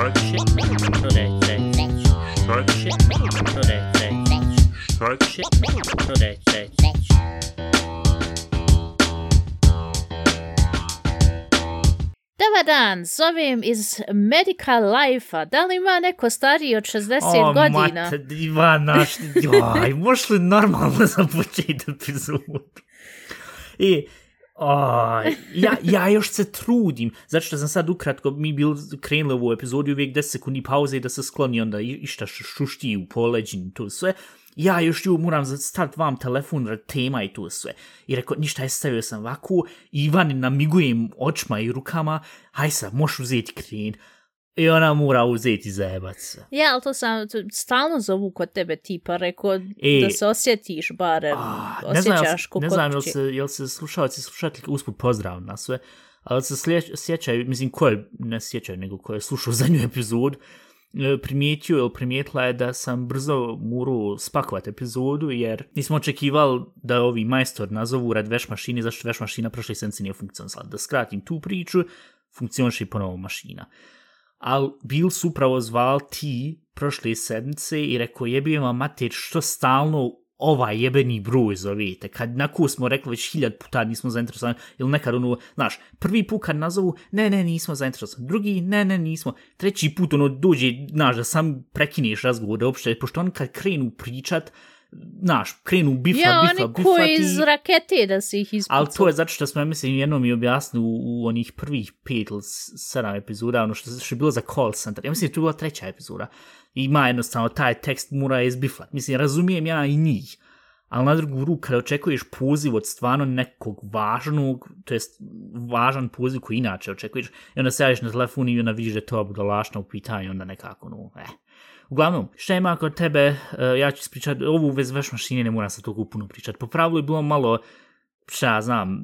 Dobar dan, zovem iz Medical Life-a. Da li ima neko stariji od 60 O, godina? mate, Ivana, joj, možeš li normalno započeti epizodu? I, Aj, ja, ja još se trudim, zato što sam sad ukratko, mi bil krenuli ovu epizodu, uvijek 10 sekundi pauze i da se skloni onda i- išta šušti u poleđin, to sve. Ja još ju moram staviti vam telefon, tema i to sve. I rekao, ništa, je stavio sam ovako, Ivan namigujem očima i rukama, haj sad, možeš uzeti kren. I ona mora uzeti zajebac. Ja, ali to sam to stalno zovu kod tebe tipa, rekao E. da se osjetiš barem, Ah, ne znam, jel osjećaš se- ko ne kod znam jel se, jel se slušalci i slušateljke usput pozdrav na sve, ali se sjećaju, mislim ko je, ne sjećaju, nego ko je slušao zadnju epizodu, e, primijetio ili primijetila je da sam brzo morao spakovat epizodu, jer nismo očekivali da ovi majstor nazovu rad veš mašine, zašto veš mašina prošle senci nije funkcionisala. Da skratim tu priču, funkcioniše i ponovo mašina. Ali bil su upravo zval ti prošle sedmice i rekao jebi vam mater što stalno ovaj jebeni broj zovete. Kad na ko smo rekli već hiljad puta nismo zainteresovani, ili nekad ono, znaš, prvi put kad nazovu, ne, ne, nismo zainteresovani, drugi, ne, ne, nismo, treći put ono dođe, znaš, da sam prekineš razgovor, da uopšte, pošto on kad krenu pričat, znaš, krenu bifla, Ja, bifla, ko ti- iz rakete da se ih ispucao. Ali to je zato što smo, ja mislim, jednom mi objasnili u, u onih prvih pet ili sedam epizoda, ono što, što je bilo za call center. Ja mislim da je to bila treća epizoda. Ima jednostavno taj tekst mora izbiflat. Mislim, razumijem ja i njih. Ali na drugu ruku, kada očekuješ poziv od stvarno nekog važnog, to jest važan poziv koji inače očekuješ, i onda se javiš na telefon i onda vidiš da je to budalašna u pitanju, onda nekako, no, eh. Uglavnom, šta ima kod tebe, eh, ja ću ispričati, ovu u vezi veš mašine ne moram sa toliko puno pričati. Po pravilu je bilo malo, šta ja znam,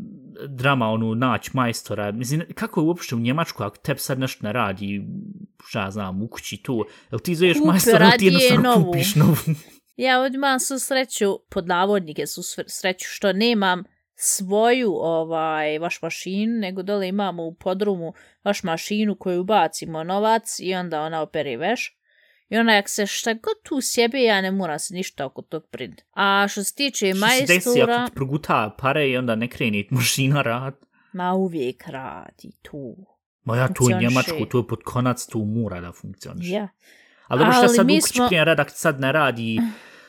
drama, ono, nać majstora. Mislim, kako je uopšte u Njemačku, ako tebi sad nešto ne radi, šta ja znam, u kući tu, jel ti zoveš majstora, ti jednostavno novu. kupiš novu? Ja ovdje imam svu sreću, pod navodnike su sreću što nemam svoju ovaj vaš mašinu, nego dole imamo u podrumu vaš mašinu koju bacimo novac i onda ona operi veš. I ona jak se šta god tu sjebe, ja ne moram se ništa oko tog prid. A što se tiče Što se desi majstora, ako ti proguta pare i onda ne kreni mašina rad? ma uvijek radi tu. Ma ja tu u. Njemačku, tu je pod konac, tu mora da funkcioniš. Ja. Ali dobro Ali sad smo- smo... redak sad ne radi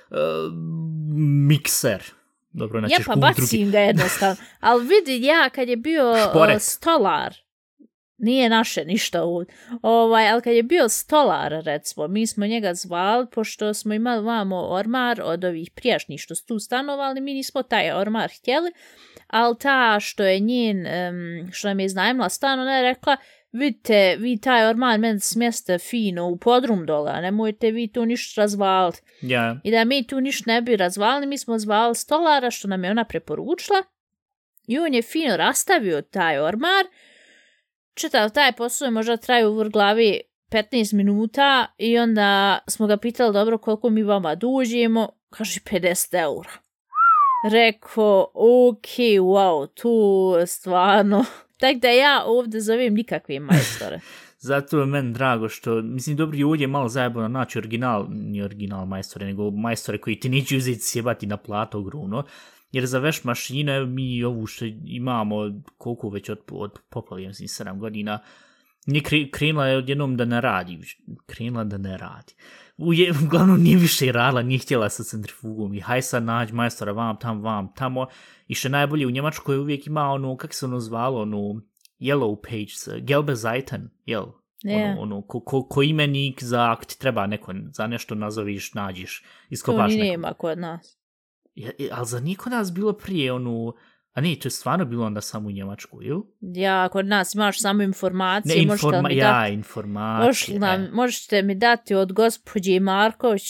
uh, mikser. Dobro, Ja pa kupiti drugi. bacim ga jednostavno. Ali vidi, ja kad je bio uh, stolar, nije naše ništa ovdje, ovaj, ali kad je bio stolar, recimo, mi smo njega zvali, pošto smo imali vamo ormar od ovih prijašnjih što su tu stanovali, mi nismo taj ormar htjeli, ali ta što je njen, što nam je iznajmila stan, ona je rekla, vidite, vi taj ormar meni smjeste fino u podrum dole, a nemojte vi tu ništa razvaliti. Ja, I da mi tu ništa ne bi razvalili, mi smo zvali stolara što nam je ona preporučila. I on je fino rastavio taj ormar. Čitav taj posao je možda traju u glavi 15 minuta i onda smo ga pitali dobro koliko mi vama dužimo. Kaže 50 eura. Rekao, ok, wow, tu stvarno. Tako da ja ovdje zovem nikakve majstore. zato je meni drago što, mislim, dobro je ovdje malo zajebano naći original, nije original majstore, nego majstore koji ti neće uzeti sjebati na plato ogromno, jer za veš mašine mi ovu što imamo, koliko već od, od poplave, mislim, 7 godina, nije kre, krenula je odjednom da ne radi, krenula da ne radi. U je, uglavnom nije više radila, nije htjela sa centrifugom i haj sad nađi majstora vam, tam, vam, tamo. I što najbolje u Njemačkoj uvijek ima ono, kako se ono zvalo, ono, yellow page, gelbe Seiten, jel? Je. Ono, ono ko, ko, ko imenik za ako ti treba neko, za nešto nazoviš, nađiš, To iskopaš neko. nema kod nas. Ja, ja, ali za niko nas bilo prije, ono, a ne, to je stvarno bilo onda samo u Njemačku, jel? Ja, kod nas imaš samo informacije, Ne, možete informa, mi ja, dati informacije. Možete, nam, e. možete mi dati od gospođe Marković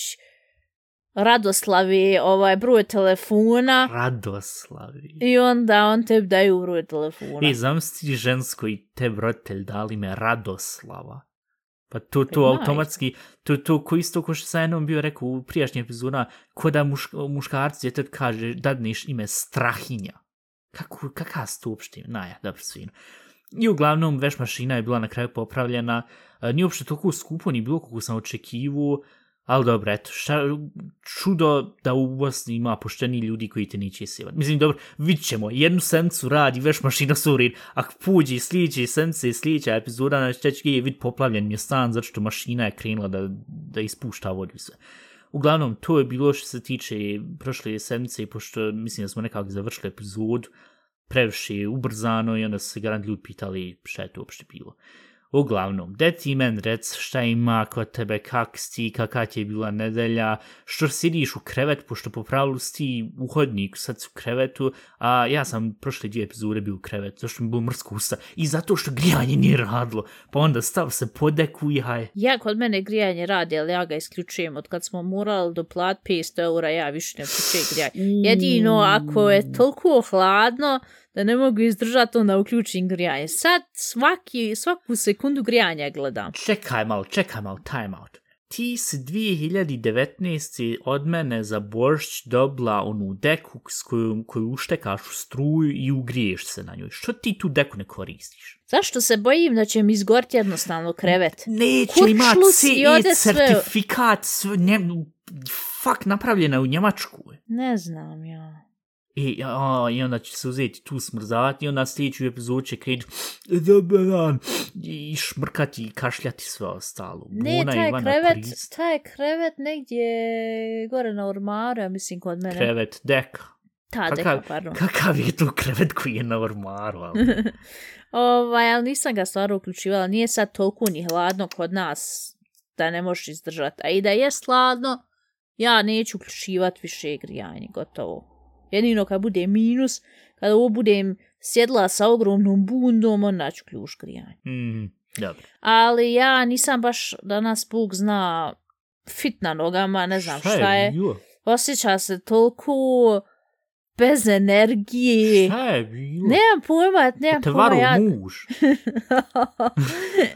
Radoslavi ovaj broj telefona Radoslavi. i onda on tebi daju broj telefona. E, zamisli žensko i te roditelj dali me Radoslava. Pa to, to automatski, to, to ko isto ko što sam jednom bio rekao u prijašnjih epizoda, ko da muš, muškarci djetet kaže, dadneš ime Strahinja. Kako, kakav su to uopšte? Naja, dobro, svino. I uglavnom, veš mašina je bila na kraju popravljena, uh, nije uopšte toliko skupo, ni bilo kako sam očekivu, ali dobro, eto, šta, čudo da u Bosni ima pošteni ljudi koji te neće sjevat. Mislim, dobro, vidit ćemo, jednu sencu radi, veš mašina su ured, ako puđi sljedeće sence i epizoda, na će je vid poplavljen je stan, zato što mašina je krenula da, da ispušta vodu sve. Uglavnom, to je bilo što se tiče prošle sedmice, pošto mislim da smo nekako završili epizodu, previše ubrzano i onda se garant ljudi pitali šta je to uopšte bilo. Uglavnom, de ti men rec šta ima kod tebe, kak si, kakva ti je bila nedelja, što sidiš u krevet, pošto po pravilu si u hodniku, sad u krevetu, a ja sam prošle dvije epizode bio u krevetu, zašto mi bilo mrsko usta, i zato što grijanje nije radilo, pa onda stav se podeku i haj. Ja kod mene grijanje radi, ali ja ga isključujem. Od kad smo morali do plat 500 eura, ja više ne uključujem grijanje. Jedino ako je toliko hladno, da ne mogu izdržati, onda uključim grijanje. Sad svaki, svaku sekundu grijanja gledam. Čekaj malo, čekaj malo, time out. Ti si 2019. od mene za boršć dobla onu deku s kojom, koju uštekaš u struju i ugriješ se na njoj. Što ti tu deku ne koristiš? Zašto se bojim da će mi izgorti jednostavno krevet? Neće Kurčlus imat i ode CE certifikat, sve, nje, fuck, napravljena u Njemačku. Ne znam ja. I, a, I onda će se uzeti tu smrzavati i onda sljedeću epizodu će dobar dan i šmrkati i kašljati sve ostalo. Ne, Bona taj Ivana krevet, Korist, taj krevet negdje gore na ormaru, ja mislim kod mene. krevet, deka. Ta deka, Kakav, pardon. kakav je tu krevet koji je na ormaru? ali- ovaj, ali nisam ga stvarno uključivala. Nije sad toliko ni hladno kod nas da ne možeš izdržati. A i da je hladno, ja neću uključivati više grijanje, gotovo. Jedino kad bude minus, kada ovo budem sjedla sa ogromnom bundom, onda ću ključ grijanje. Mm, dobro. Ali ja nisam baš danas Bog zna fit na nogama, ne znam šta, je. bilo? Osjeća se toliko bez energije. Šta je bilo? Nemam pojma, nemam pojma. varu Ja... muž.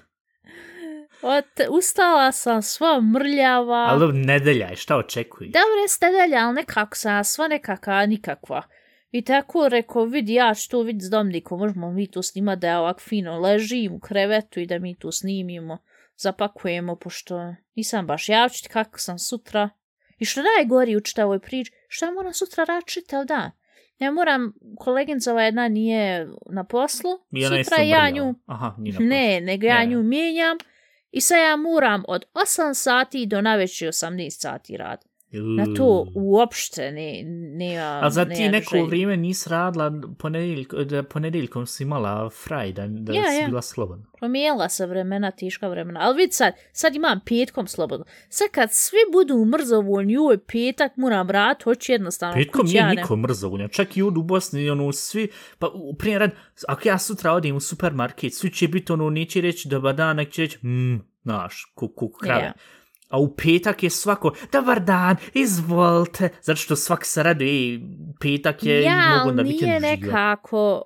Od, ustala sam sva mrljava. Ali nedelja je, šta očekuješ? Dobro jeste dalje, ali nekako sam sva nekakva nikakva. I tako rekao, vidi, ja ću to vidjeti s Domnikom, možemo mi to snimati da ja ovak fino ležim u krevetu i da mi to snimimo, zapakujemo, pošto nisam baš ja ću ti kako sam sutra. I što najgori u čitavoj priči, što ja moram sutra raditi čitav dan. Ja moram, kolegincova jedna nije na poslu, I sutra ja nju. Aha, nije na Ne, nego ja Ne. nju mijenjam i sad ja moram od 8 sati do najveće 18 sati rad. Na to uopšte ne, nema A za ti neko vrijeme nisi radila ponedjeljko, da ponedjeljkom si imala fraj, da, da Ja, si ja. bila slobodna. Promijenila se vremena, tiška vremena. Ali vidi sad, sad imam petkom slobodno. Sad kad svi budu mrzovoljni, joj petak moram vrat, hoću jednostavno Petkom kući, nije ne- niko mrzovoljan, čak i u Bosni, ono, svi, pa u primjer, rad, ako ja sutra odem u supermarket, svi će biti, ono, neće reći dobar dan, nek će reći, mm, znaš, kuk, kuk, krave. Ja. A u petak je svako, dobar dan, izvolite, zato što svak se raduje, petak je, Ja, mogu ali vikend nije uživa. nekako...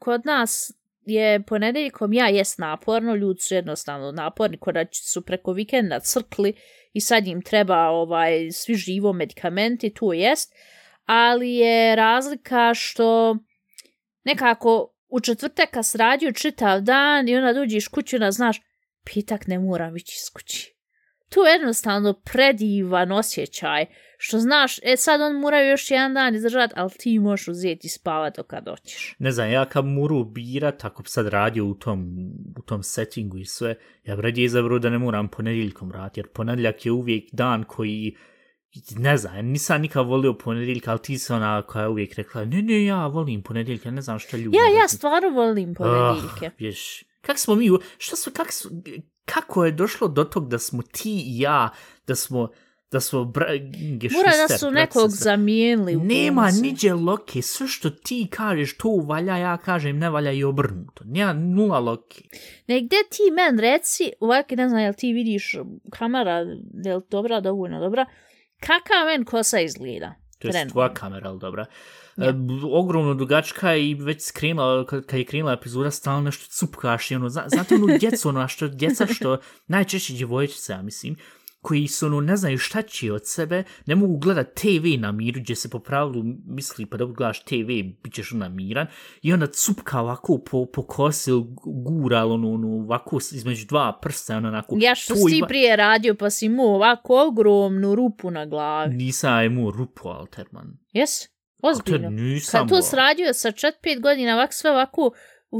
Kod nas je ponedeljkom ja jest naporno, ljudi su jednostavno naporni, kod su preko vikenda crkli i sad im treba ovaj svi živo medikamenti, to jest, ali je razlika što nekako u četvrtak kad si radio čitav dan i onda dođeš kući, onda znaš, petak ne moram ići iz kući. To je jednostavno predivan osjećaj, što znaš, e sad on mora još jedan dan izdržati, ali ti možeš uzeti i spavati dok kad hoćeš. Ne znam, ja kad moru birat, ako bi sad radio u tom, u tom settingu i sve, ja bi radije izabrao da ne moram ponedjeljkom raditi, jer ponedjeljak je uvijek dan koji, ne znam, nisam nikad volio ponedjeljka, ali ti si ona koja je uvijek rekla, ne, ne, ja volim ponedjeljka, ne znam šta ljudi. Ja, ja rade." stvarno volim ponedjeljke. Ah, viš, kak smo mi, šta su, kak su, kako je došlo do tog da smo ti i ja, da smo, da smo bra, Mora da su nekog zamijenili. u Nema niđe loke, sve što ti kažeš to valja, ja kažem ne valja i obrnuto. Nema nula loke. Ne, gdje ti men reci, ovak, ne znam, jel ti vidiš kamera, je li dobra, dovoljno dobra, kakav men kosa izgleda? To je tvoja kamera, ali dobra. Ja. E, ogromno dugačka i već skrenula, kad, je krenula epizoda, stalno nešto cupkaš i ono, zna, znate onu djecu, ono, što, djeca što, najčešće djevojčice, ja mislim, koji su ono, ne znaju šta će od sebe, ne mogu gledat TV na miru, gdje se po pravilu misli pa da gledaš TV, bit ćeš ona miran, i onda cupka ovako po, po kosi, gura, ono, ono, ovako između dva prsta, ono, onako. Ja što to si ima- prije radio pa si imao ovako ogromnu rupu na glavi. Nisam imao rupu, Alterman. Jes? A to Ozbiljno. nisam. Kad to sradio sa 4-5 godina, ovako sve ovako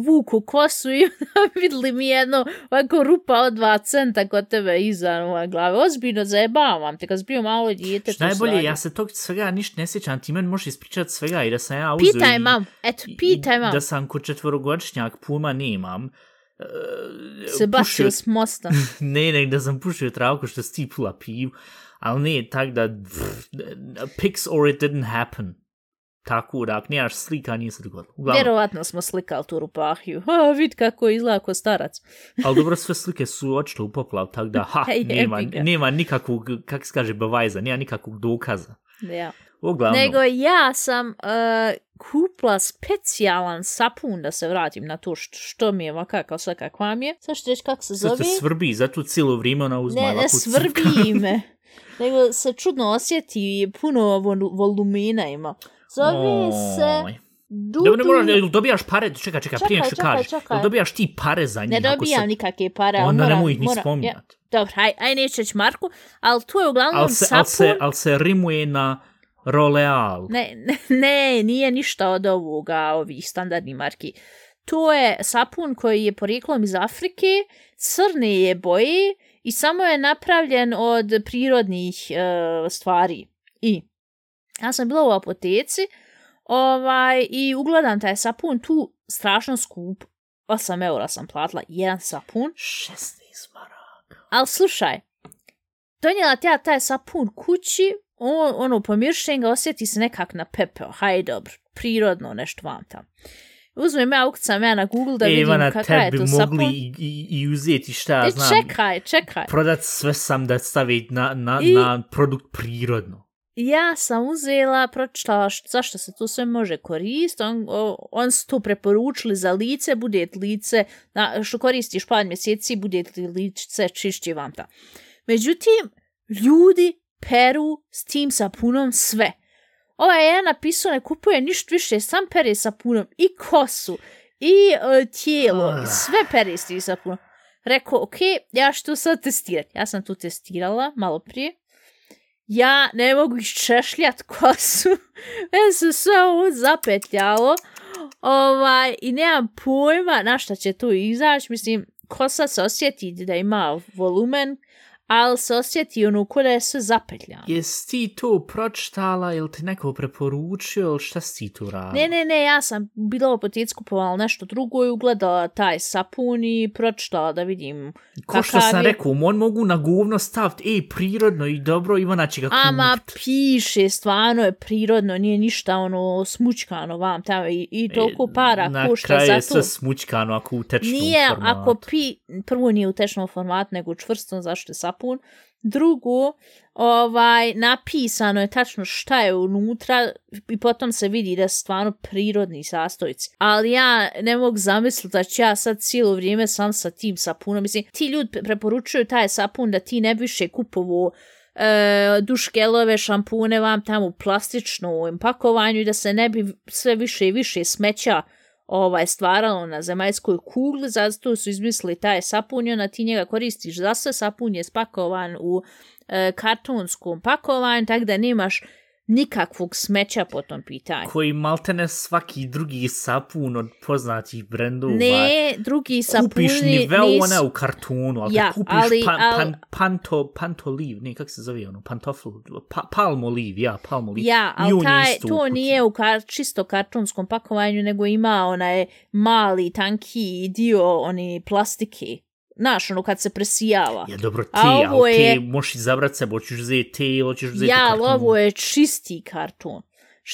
vuku kosu i vidli mi jedno ovako rupa od 2 centa kod tebe iza ova glave. Ozbiljno zajebavam te kad si bio malo dijete. Što to najbolje, ja se tog svega ništa ne sjećam, ti meni možeš ispričat svega i da sam ja uzeo Pitaj mam, eto, pitaj mam. Da sam kod četvorogodišnjak puma nemam. e, Se bacio s mosta. ne, ne, da sam pušio travku što si ti pula piv, ali ne, tak da, pff, pics or it didn't happen. Tako da, ako nemaš slika, nije se dogodilo. Uglavnom, Vjerovatno smo slikali tu rupahiju. Ha, vid kako izgleda ko starac. ali dobro, sve slike su očito u poplav, tak da, ha, nema, nema nikakvog, kak se kaže, bevajza, nema nikakvog dokaza. Ja. Uglavnom, Nego ja sam uh, kupla specijalan sapun da se vratim na to što, što mi je ovaka kao sve kakva mi je. Sad što reći kako se sve zove? te svrbi, zato cijelo vrijeme ona uzma Ne, ne svrbi me. Nego se čudno osjeti i puno vol- volumina ima. Zove se Oj. Dudu... Dobro, ne moraš, jel dobijaš pare, čekaj, čekaj, Čekaj, prije nego što kažeš, čekaj. jel dobijaš ti pare za njih? Ne dobijam se- nikakve pare. ali Onda moram- nemoj ih ni moram- spominjat. Ja, dobro, aj, aj neće reći Marku, ali tu je uglavnom Ali se, sapun... al se, al se rimuje na Roleal. Ne, ne, ne, nije ništa od ovoga, ovih standardnih marki. To je sapun koji je porijeklom iz Afrike, crne je boje i samo je napravljen od prirodnih e, stvari. I ja sam bila u apoteci ovaj, i ugledam taj sapun tu strašno skup. 8 eura sam platila jedan sapun. 16 maraka. Ali slušaj, donijela ti ja taj sapun kući, on, ono, pomiršen ga, osjeti se nekak na pepeo, haj dobro, prirodno nešto vam tam. Uzmem ja, ukucam ja na Google da e, vidim Ivana, kakav je to mogli sapun. i, i, i uzeti šta ja E, znam. čekaj, čekaj. Prodat sve sam da stavi na, na, I- na produkt prirodno. Ja sam uzela, pročitala št- zašto se to sve može koristiti. On, on su to preporučili za lice, bude lice, na, što koristiš par mjeseci, bude ti lice čišće vam ta. Međutim, ljudi peru s tim sapunom sve. Ovaj je napisao ne kupuje ništa više, sam pere sapunom i kosu, i e, tijelo, Ah. i sve pere s tim sapunom. Rekao, ok, ja ću to sad testirati. Ja sam to testirala malo prije. Ja ne mogu iščešljat kosu. Mene se sve ovo zapetljalo. Ovaj, I nemam pojma na šta će tu izaći. Mislim, kosa se osjeti da ima volumen, ali se osjeti ono ko je sve zapetljano. Jesi ti to pročitala ili ti neko preporučio ili šta si ti tu radila? Ne, ne, ne, ja sam bila u apoteci kupovala nešto drugo i ugledala taj sapun i pročitala da vidim Ko što kakav sam je. rekao, on mogu na govno staviti, ej, prirodno i dobro, Ivana će ga Ama kupit. piše, stvarno je prirodno, nije ništa ono smučkano vam tamo i, i toliko para E, Na košta kraju za je to. sve smučkano ako u tečnom Nije, formatu. ako pi, prvo nije u tečnom formatu, nego u čvrstom, zašto je sapun. Drugo, ovaj, napisano je tačno šta je unutra i potom se vidi da su stvarno prirodni sastojci. Ali ja ne mogu zamisliti da ću ja sad cijelo vrijeme sam sa tim sapunom. Mislim, ti ljudi preporučuju taj sapun da ti ne više kupovo e, duškelove, šampune vam tamo u plastičnom pakovanju i da se ne bi sve više i više smeća ovaj stvaralo na zemaljskoj kugli, zato su izmislili taj sapun i onda ti njega koristiš za sve, sapun je spakovan u e, kartonskom pakovanju, tako da nemaš nikakvog smeća po tom pitanju. Koji maltene svaki drugi sapun od poznatih brendova. Ne, drugi sapuni Kupiš niveo nisu... ona u kartonu, ali Ja, kupiš ali- pan, pan, panto, pantoliv, ne, kak se zove ono, pantofl, pa, palmoliv, ja, palmoliv. Ja, ali taj, to kući. nije u kar, čisto kartonskom pakovanju, nego ima onaj mali, tanki dio oni plastike. Znaš, ono kad se presijava. Ja, dobro, ti, A ovo ali je- možeš izabrat sebe, hoćeš uzeti te ili hoćeš uzeti Ja, karton. ovo je čisti karton.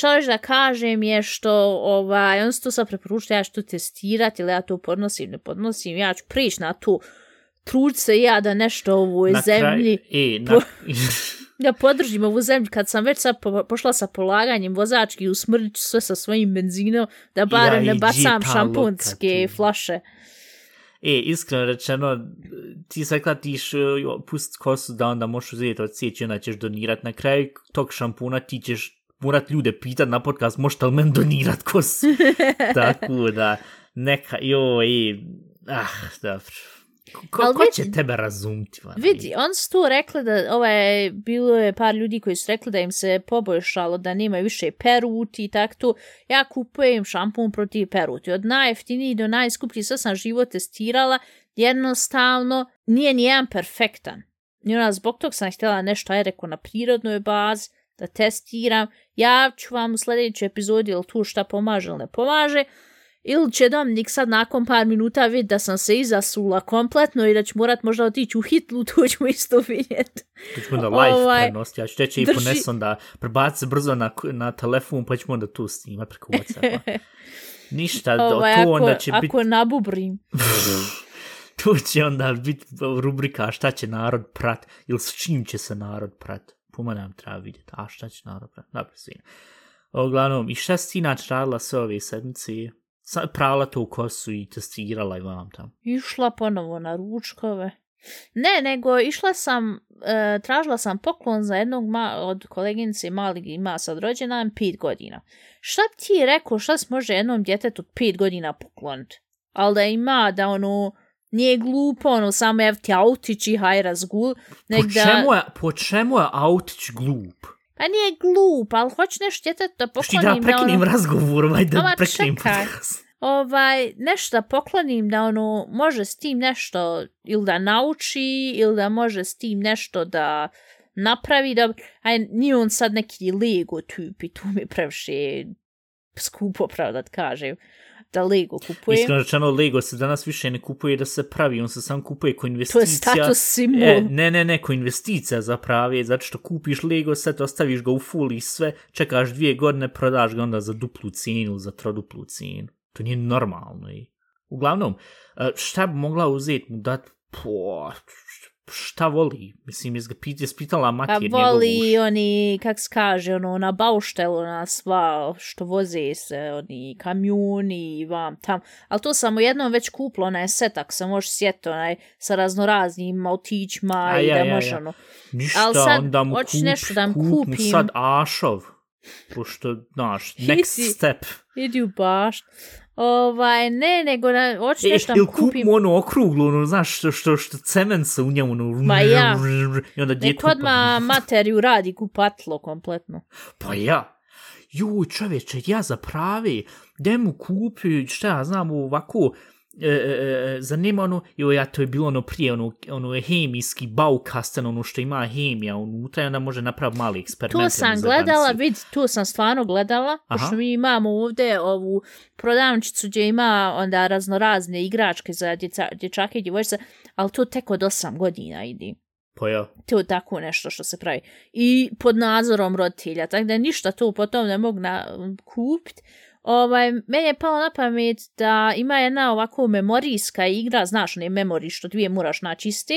Još da kažem je što, ovaj, on se to sad preporučuje, ja ću to testirati, ili ja to podnosim, ne podnosim, ja ću prići na to, trud se ja da nešto u ovoj Na kraj- zemlji, e, na, po- da podržim ovu zemlju, kad sam već sad po, pošla sa polaganjem vozački, usmrdit ću sve sa svojim benzinom, da barem Ja, ne bacam šampunske lokatu. flaše. E, iskreno rečeno, ti si rekla ti iš pust kosu da onda možeš uzeti od sjeći, onda ćeš donirat. Na kraju tog šampuna ti ćeš morat ljude pitat na podcast, možete li men donirat kosu? Tako da, neka, joj, ah, dobro. Ko, Al ko vidi- će tebe razumiti? Vana? Vidi, on su tu rekli da, ovaj, bilo je par ljudi koji su rekli da im se poboljšalo, da nemaju više peruti i tako to. Ja kupujem šampun protiv peruti. Od najjeftiniji do najskuplji, sad sam živo testirala, jednostavno nije nijedan perfektan. I ona, zbog tog sam htjela nešto, aj rekao, na prirodnoj bazi, da testiram. Ja ću vam u sljedećoj epizodi ili tu šta pomaže ili ne pomaže. Ili će Dominik sad nakon par minuta vidjeti da sam se izasula kompletno i da ću morat možda otići u hitlu, to ćemo isto vidjeti. To ćemo onda live Ovaj, prenosti, ja ću teći i drži- ponesu onda, prebaci brzo na, na telefon, pa ćemo onda tu snimat preko Whatsappa. Ništa, Ovaj, to ako, onda će biti, ako nabubrim. to će onda biti rubrika šta će narod prat, ili s čim će se narod prat. Puma nam treba vidjeti, a šta će narod prat, dobro svina. Uglavnom, i šta si inače radila sve ove sedmice? Sa- Pravila to u kosu i testirala i vam tam. Išla ponovo na ručkove. Ne, nego išla sam, e, tražila sam poklon za jednog ma, od koleginice malih ima sad rođendan pet godina. Šta bi ti rekao, šta se može jednom djetetu od pet godina pokloniti? Ali da ima, da ono, nije glupo, ono, samo ev ti autić i haj razgul, nek Po da... čemu, je, po čemu je autić glup? Pa nije glup, ali hoće nešto djetetu da Šti da poklonim. prekinem ono, razgovor, ovaj da Ama prekinem čekaj. podcast. ovaj, nešto da poklonim da ono, može s tim nešto ili da nauči, ili da može s tim nešto da napravi, da, aj, nije on sad neki Lego tip i tu mi previše skupo, pravo da kažem, da Lego kupujem. Iskreno rečeno, Lego se danas više ne kupuje da se pravi, on se sam kupuje ko To je investicija. status simbol. E, ne, ne, ne, ko investicija za pravi, zato što kupiš Lego set, ostaviš ga u full i sve, čekaš dvije godine, prodaš ga onda za duplu cijenu, za troduplu cijenu. To nije normalno. I... Uglavnom, e, šta bi mogla uzeti mu dat, po, šta voli? Mislim, jes ga pit, jes pitala Pa mater voli oni, kak se kaže, ono, na bauštelu na sva što voze se, oni kamioni i vam tam. Ali to sam u jednom već kupila, onaj set, ako se može sjetiti, onaj sa raznoraznim autićima A i ja, da ja, može, ja. ono. Ništa, Al sad onda mu kup, nešto da mu kup mu kupim. sad Ašov, pošto, znaš, next step. Idi u baš. Ovaj, ne, nego da, E, nešto da ili mu kupim. kupimo ono okruglo, ono, znaš, što, što, što cement se u njemu, ono, Ma ja. i onda Nek djetu... odmah materiju radi kupatlo kompletno. Pa ja. Juj, čovječe, ja za pravi, gdje mu kupi, šta ja znam, ovako, e, e, e, zanima ono, joj, ja, to je bilo ono prije, ono, ono hemijski baukasten, ono što ima hemija unutra i onda može napraviti mali eksperiment. To sam gledala, vidi, to sam stvarno gledala, Aha. pošto mi imamo ovdje ovu prodavničicu gdje ima onda raznorazne igračke za djeca, dječake i djevojčice, ali to tek od 8 godina idi. Pa ja. To je tako nešto što se pravi. I pod nadzorom roditelja, tako da ništa tu potom ne mogu na, kupit. Ovaj, meni je palo na pamet da ima jedna ovako memorijska igra, znaš, ne memori što dvije moraš naći iste,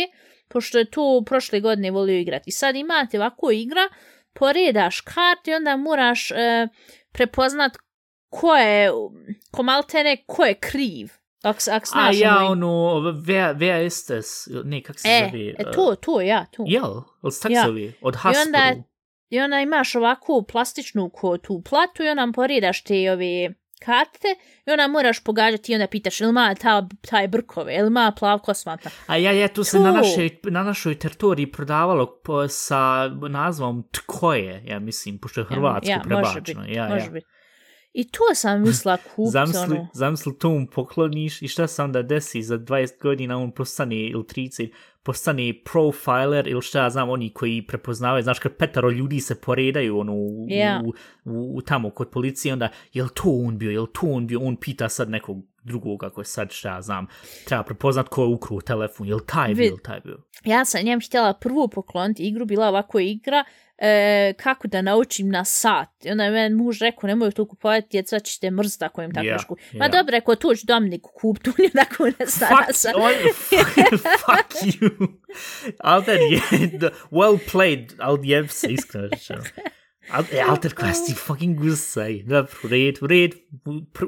pošto je to prošle godine volio igrati. I sad imate ovako igra, poredaš karte i onda moraš e, prepoznat ko je, ko maltene, ko je kriv. Ako, ako A ja, ono- ono, wer, wer ist es? Ne, kak se E, zove? e, to, to, ja, to. Jel? Ili Ja. zove? Od I Hasbro. onda, I onda imaš ovakvu plastičnu ko tu platu i onda poredaš te ove karte i onda moraš pogađati i onda pitaš ili ima ta, taj brkove, ili ima plav kosmata. A ja, ja, tu se To. na našoj, na našoj teritoriji prodavalo po, sa nazvom Tkoje, ja mislim, pošto je hrvatsko ja, može prebačeno. biti, ja, može ja. biti. I to sam mislila kupiti, Zamisli, ono. zamisli to mu pokloniš i šta se onda desi za 20 godina on postane ili 30 postane profiler ili šta ja znam oni koji prepoznavaju znaš kad petaro ljudi se poredaju ono u, Ja. u, u, u, tamo kod policije onda jel to on bio jel to on bio on pita sad nekog drugog ako je sad šta ja znam treba prepoznat ko je ukruo telefon jel taj bio jel taj bio Ja sam njem htjela prvu pokloniti igru, bila ovako igra, e, kako da naučim na sat. I onda je meni muž rekao, nemoj to kupovati, djeca ćete mrziti ako im tako yeah, kupi. Ma dobro, rekao, tu ću Dominiku kupiti, on je tako ne zna fuck, sa... on, fuck you. Alter je well played al je se iskreno Alter koja si fucking gusaj dobro red red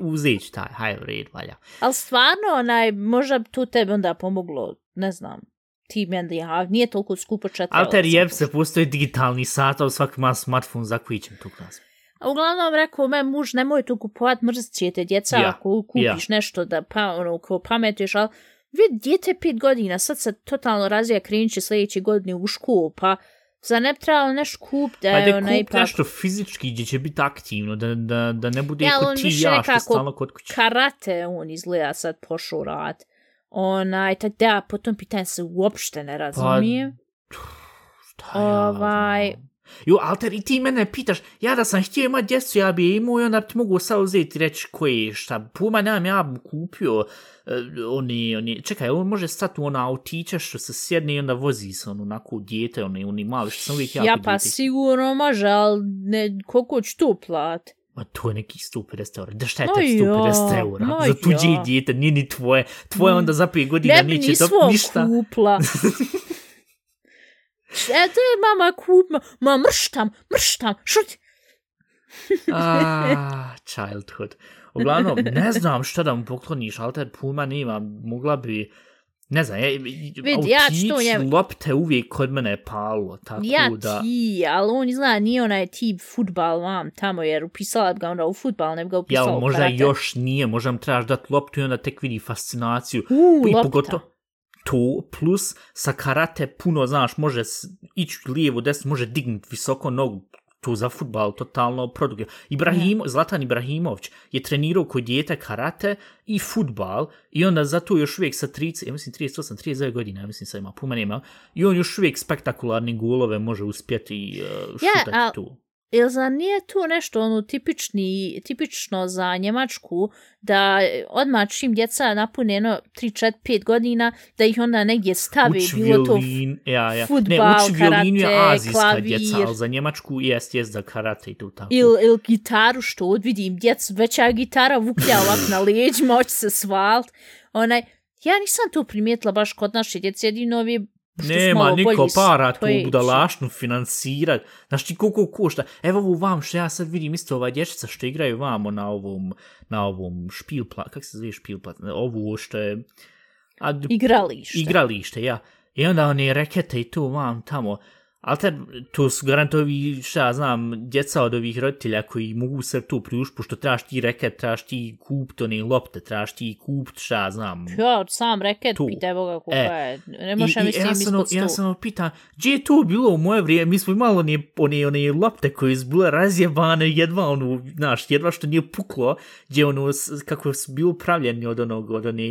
uzeć taj haj red valja Ali stvarno, onaj, možda tu tebi onda pomoglo, ne znam. ti meni, ja, nije toliko skupo četiri. Alter jeb se, postoji digitalni sat, ali svaki ima smartphone za koji ćem tu klas. A uglavnom rekao, me muž, nemoj to kupovat, mrzit ćete djeca Ja, ako kupiš ja. nešto da pa, ono, ko pametuješ, ali vid, djete pet godina, sad se totalno razvija, krenut će sljedeće godine u školu, pa za ne bi trebalo nešto kup da Pa je da ona kup ipak nešto fizički gdje će biti aktivno, da, da, da ne bude Ja, kod ti ja što stalno kod kuće. karate on izgleda sad pošao rad. Onaj, tak da ja po tom pitanju se uopšte ne razumijem. Šta ja Ovaj- znam. Jo, Alter, i ti mene pitaš, ja da sam htio imat djecu, ja bi je imao i onda bi ti mogu sad uzeti i reći koji šta. Puma nemam, ja bi kupio uh, oni, oni, čekaj, on može stati u ona autića što se sjedne i onda vozi se on onako dijete, oni, oni mali, što sam uvijek jako Ja pa dijete. sigurno može, ali ne, koliko ću tu plat? Ma to je neki 150 eura. Da šta je tek 150 ja, eura? ma Za tuđe ja. dijete, nije ni tvoje. Tvoje onda za 5 godina Ne bi neće to ništa. kupla. E, to je mama kup, ma, ma mrštam, mrštam, šuti. Ah, childhood. Uglavnom, ne znam šta da mu pokloniš, Alter Puma nema, mogla bi... Ne znam, ja, Vidi, ja ću to njemu- lopte uvijek kod mene palo, tako Ja da... ti, ali on izgleda nije onaj tip futbal vam tamo, jer upisala bi ga onda u futbal, ne bi ga Ja, upisala u možda karate. još nije, možda mu trebaš dati loptu i onda tek vidi fascinaciju. U, I lopta. pogotovo to, plus sa karate puno, znaš, može ići lijevo, desno, može dignuti visoko nogu, to za futbal totalno produktivno. Ibrahimo, Zlatan Ibrahimović je trenirao kod dijete karate i futbal i onda zato još uvijek sa 30, ja mislim 38, 39 godina, ja mislim sad ima, puma nema, i on još uvijek spektakularni golove može uspjeti uh, šutati al- tu. Jel za nije tu nešto ono tipični, tipično za Njemačku da odmah čim djeca napune jedno 3, 4, 5 godina da ih onda negdje stavi Uči bilo to violin, ja, ja. fudbal, ne, uči violinu je karate, azijska klavir. djeca, ali za Njemačku jest, jest za karate i tu tako. ili il gitaru što odvidim djecu, veća gitara vuklja ovak na leđima, hoće se svalt. Onaj, ja nisam to primijetila baš kod naše djece, jedino ovi Nema niko para tu stojeći. budalašnu financirat. Znaš ti koliko košta? Evo ovu vam što ja sad vidim isto ova dječica što igraju vamo na ovom, na ovom špilplat, kak se zove špilplat? Ovu što je... A, d- Igralište. igralište, ja. I onda one rekete i tu vam tamo. Ali te, to su garantovi, šta ja znam, djeca od ovih roditelja koji mogu se tu priušti, pošto trebaš ti reket, trebaš ti kupit one lopte, trebaš ti kupit, šta ja znam, Ja, sam reket, Tu. pitaj Boga kako E, je. Ne može I, i mislim ja sam, ispod ja sto. sam pitan, gdje je to bilo u moje vrijeme? Mi smo imali one, one, one lopte koje su bile razjebane, jedva ono, znaš, jedva što nije puklo, gdje ono, kako su bili pravljeni od onog, od one,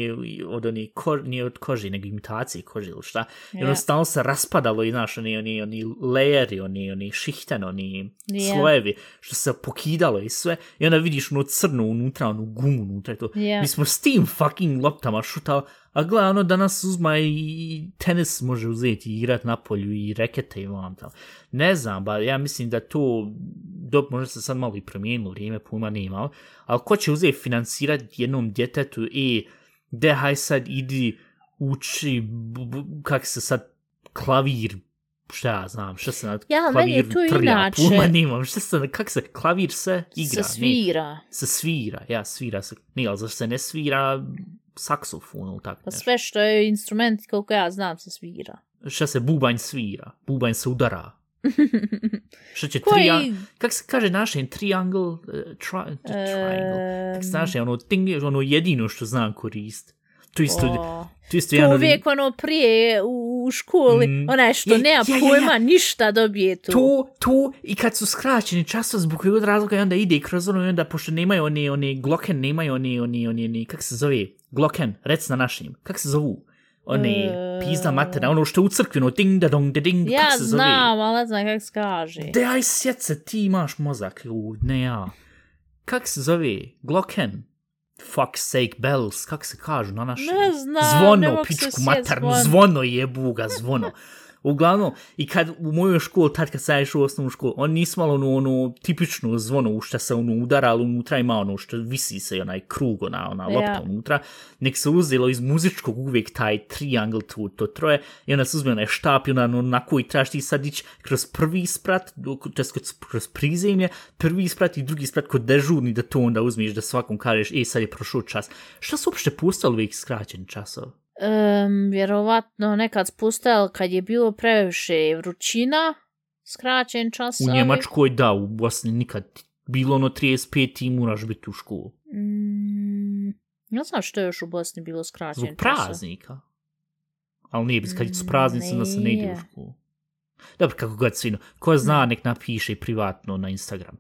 od one, ko, nije od kože, nego imitacije kože ili šta. I ono Ja. stalno se raspadalo i, znaš, oni, oni, oni lejeri, oni, oni šihten, oni Ja. slojevi, što se pokidalo i sve. I onda vidiš ono crno unutra, onu gumu unutra i to. Ja. Mi smo s tim fucking loptama šutali, a gledaj, ono danas uzma i tenis može uzeti i igrat na polju i rekete i vam tamo. Ne znam, ba, ja mislim da to, dok možda se sad malo i promijenilo, vrijeme puma nema, ali ko će uzeti financirati jednom djetetu i de haj sad idi uči, kak se sad klavir, šta ja znam, šta se na Ja, meni klaviru to trlja, inače. puma nemam, šta se, kak se klavir se igra, Se ne, svira. se svira, ja, svira se, nije, ali zašto se ne svira saksofon ili tako Pa nešto. sve što je instrument, koliko ja znam, se svira. Šta se bubanj svira, bubanj se udara. Šta će Koji- tri, kak se kaže našem, triangle, uh, tri, triangle, kak se naše, ono, ting, ono jedino što znam korist. To isto, O, to isto to jedan od- uvijek ono prije u, u školi, Mm. onaj što Je, nema ja, ja, ja. pojma, ništa dobije tu. to, to, i kad su skraćeni časov zbog kojeg razloga i onda ide kroz ono i onda pošto nemaju one, one gloken, nemaju one, one, one, one, kak se zove, gloken, rec na našim, kak se zovu? One, E. pizda materna, ono što je u crkvi, ono, ding da dong da ding, ja kak se zove? znam, ali ne znam kako se kaže. De, aj sjet se, ti imaš mozak, u, ne ja. Kak se zove? Glocken? Fuck sake, bells, kak se kažu na našem? Ne znam, ne Zvono, mogu se pičku sjet maternu, zvono. zvono jebu ga, zvono. Uglavnom, i kad u mojoj školi, tad kad sam išao u osnovnu školu, on nisu malo ono, ono tipično zvono u što se ono udara, ali unutra ima ono što visi se onaj krug, ona, ona lopta unutra, nek se uzelo iz muzičkog uvijek taj triangle, to, to troje, i onda se uzme onaj štap i onda ono, na koji trebaš ti sad ići kroz prvi sprat, to je kroz, prizemlje, prvi sprat i drugi sprat kod dežurni da to onda uzmeš da svakom kažeš, ej sad je prošao čas. Šta su uopšte postali uvijek skraćeni časov? Um, vjerovatno nekad spustao kad je bilo previše vrućina, skraćen čas. U Njemačkoj da, u Bosni nikad bilo ono 35 i moraš biti u školu. Mm, ne znam što je još u Bosni bilo skraćen Zbog praznika. Ali nije, kad su praznici, da se ne ide u školu. Dobro, kako god svino. Ko zna, nek napiše privatno na Instagram.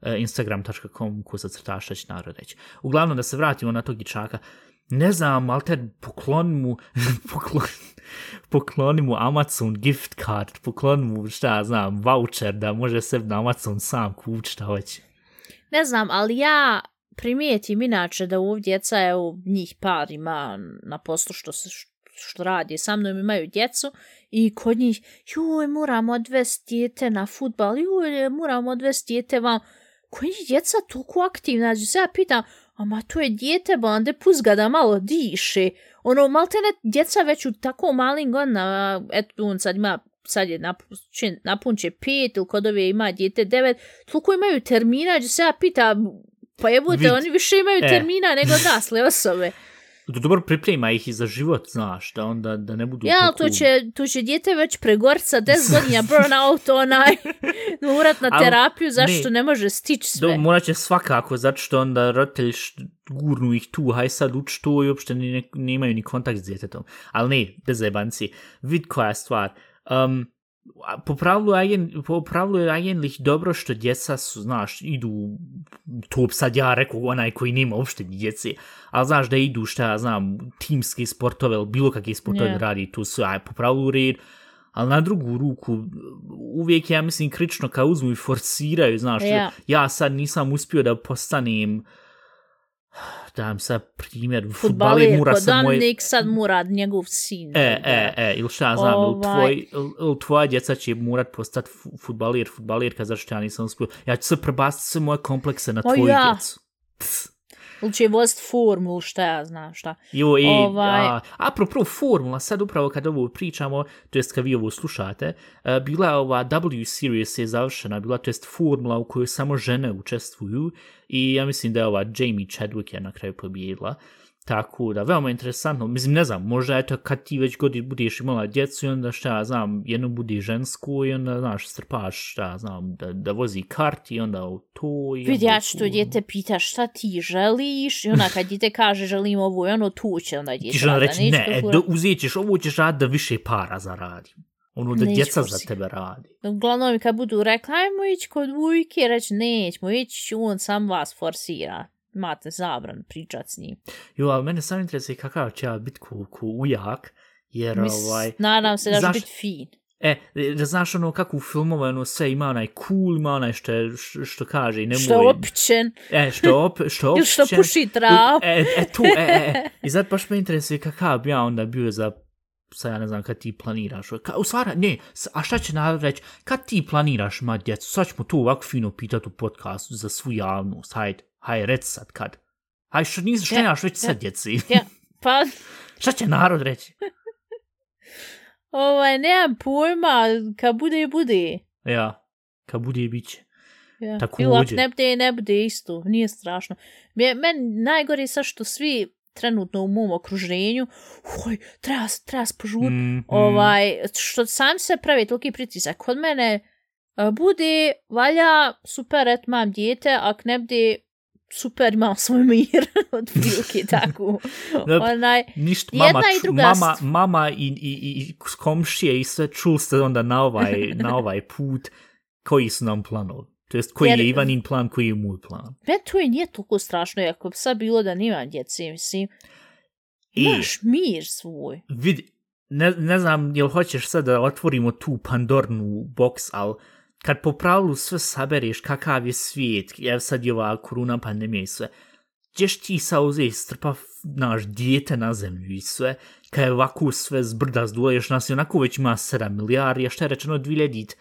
Uh, Instagram.com ko se crta šta će narod reći. Uglavnom, da se vratimo na tog dječaka. Ne znam, ali te poklon mu, poklon, pokloni mu Amazon gift card, poklon mu, šta znam, voucher da može se na Amazon sam kući šta hoće. Ne znam, ali ja primijetim inače da u djeca, evo, njih par ima na poslu što se što radi sa mnom, imaju djecu i kod njih, joj, moramo odvesti djete na futbal, joj, moramo odvesti djete vam. Kod njih djeca toliko aktivna, znači se ja pitam, ama to je djete, bande, pust ga da malo diše. Ono, malte ne, djeca već u tako malim godinama, eto, on sad ima sad je napunče, napunče pet ili kod ove ima djete devet, toliko imaju termina, gdje se ja pita, pa jebute, oni više imaju e. termina nego odrasle osobe. Dobro priprema ih i za život, znaš, da onda da ne budu... Ja, to će, to će djete već pregorca 10 godina burnout, onaj, urat na terapiju, zašto ne, ne može stići sve. Do, morat će svakako, zato što onda roditelj gurnu ih tu, haj sad uči to i uopšte ne, ne, imaju ni kontakt s djetetom. Ali ne, bez jebanci, vid koja je stvar. Um, po pravilu, agen, po pravilu je eigentlich dobro što djeca su, znaš, idu, to sad ja rekao onaj koji nema uopšte djece, ali znaš da idu šta ja znam, timske sportove ili bilo kakve sportove yeah. radi, to su aj po pravilu red, ali na drugu ruku uvijek ja mislim krično kao uzmu i forsiraju, znaš, yeah. ja sad nisam uspio da postanem uh, dajem sad primjer, futbalir mura se moj... Futbalir sad mura njegov sin. E, e, e, ili šta znam, ovaj... tvoj, ili tvoja djeca će murat postati futbalir, futbalirka, zašto ja nisam uspio. Ja ću se prebastiti sve moje komplekse na tvoju ja. djecu. Pss. Ili će voziti formulu, šta ja znam, šta. Jo, i, ovaj... a, apropo formula, sad upravo kad ovo pričamo, to jest kad vi ovo slušate, uh, bila ova W series je završena, bila to jest formula u kojoj samo žene učestvuju i ja mislim da je ova Jamie Chadwick je na kraju pobjedila. Uh, Tako da, veoma interesantno. Mislim, ne znam, možda je to kad ti već godi budeš imala djecu i onda šta ja znam, jedno budi žensko i onda, znaš, strpaš, šta ja znam, da, da vozi kart i onda u to i Vidi, ja ću to djete pita šta ti želiš i onda kad djete kaže želim ovo i ono tu će onda djete. Ti će reći, ne, e, da uzet ćeš, ovo ćeš rad da više para zaradi. Ono da Neću djeca za tebe radi. Uglavnom, kad budu rekli, ajmo ići kod vujke, reći, nećemo ići, on sam vas forsira imate zabran pričat s njim. Jo, ali mene sam interesuje kakav će biti ku, ku ujak, jer Mis, ovaj... Nadam se da će biti fin. E, da znaš ono kako u filmove ono sve ima onaj cool, ima onaj što, što kaže i nemoj... Što je opičen. E, što, op, što opičen. Ili što puši trav. E, e, tu, e, e, e. I zato baš me interesuje kakav bi ja onda bio za sad ja ne znam kad ti planiraš. Ka, u stvari, ne, a šta će narod reći, kad ti planiraš ma djecu, sad ćemo to ovako fino pitati u podcastu za svu javnost, hajde. Haj, rec sad kad. Haj, što nisi, što nemaš već sad djeci? Ja, pa... šta će narod reći? ovaj, nemam pojma, kad bude, bude. Ja, kad bude, bit će. Ja. Tako Ili ako ne bude, ne bude isto, nije strašno. Meni najgore je sad što svi trenutno u mom okruženju, oj, treba, treba spožut, mm, mm. ovaj, što sam se pravi toliki pritisak. Kod mene bude, valja, super, et, mam djete, ak ne bude, super, imam svoj mir, od prilike tako. Onaj, Ništa, mama, jedna i druga mama, mama i, i, i komšije i sve čuli ste onda na ovaj, na ovaj put koji su nam planovi. To jest, koji Jer, je Ivanin plan, koji je moj plan. Me to je nije toliko strašno, ako bi sad bilo da nima djece, mislim. Imaš mir svoj. Vidi, ne, ne znam, jel hoćeš sad da otvorimo tu pandornu boks, ali kad po pravilu sve sabereš kakav je svijet, jer sad je ova koruna pandemija i sve, ćeš ti sa uzeti strpa naš dijete na zemlju i sve, kad je ovako sve zbrda zduleš nas i onako već ima 7 milijardi, a što je rečeno 2050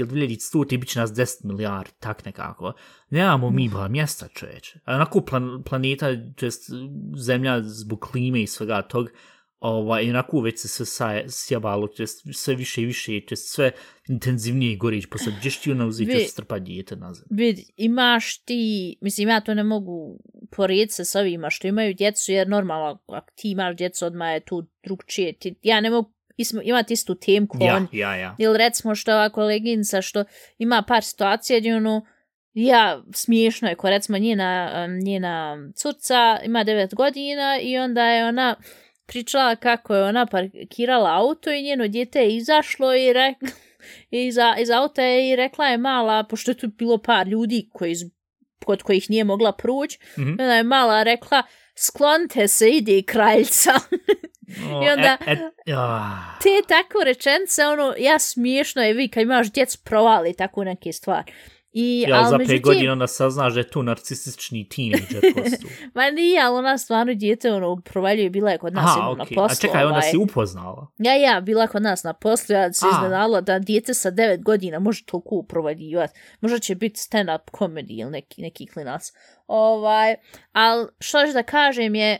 ili 2100 ti bit će nas 10 milijardi, tak nekako. Nemamo mi ba mjesta čoveče. A onako plan, planeta, to jest zemlja zbog klime i svega tog, ovaj, onako već se sve saje, sjabalo, će sve više i više, će sve intenzivnije gorić, posle gdješ ti ona uzeti Vi- strpa dijete nazad. vid, imaš ti, mislim ja to ne mogu porijeti se s ovima što imaju djecu, jer normalno ako ti imaš djecu odmah je tu drugčije, ti, ja ne mogu ismo, imati istu temku, Ja, on, ja, ja. ili recimo što ova koleginica što ima par situacija gdje ono, ja, smiješno je, ko recimo njena, njena curca ima 9 godina i onda je ona pričala kako je ona parkirala auto i njeno dijete je izašlo i rekla, iza, iz auta je i rekla je mala, pošto je tu bilo par ljudi koji, z- kod kojih nije mogla proći, Mhm. onda je mala rekla, sklonite se, ide kraljica. O, I onda- E, e, ah. te tako rečence, ono, ja smiješno je vi kad imaš djec provali tako neke stvari. I, Ja, ali za pet međutim, godina onda saznaš da je to narcisistični teenager postu. Ma nije, ali ona stvarno djete ono, provaljuje, bila je kod nas Aha, jednom na poslu. A čekaj, onda ovaj. si upoznala. Ja, ja, bila kod nas na poslu, ja se A. iznenala da djete sa 9 godina može toliko provaljivati. Možda će biti stand-up comedy ili neki, neki klinac. Ovaj, ali što da kažem je,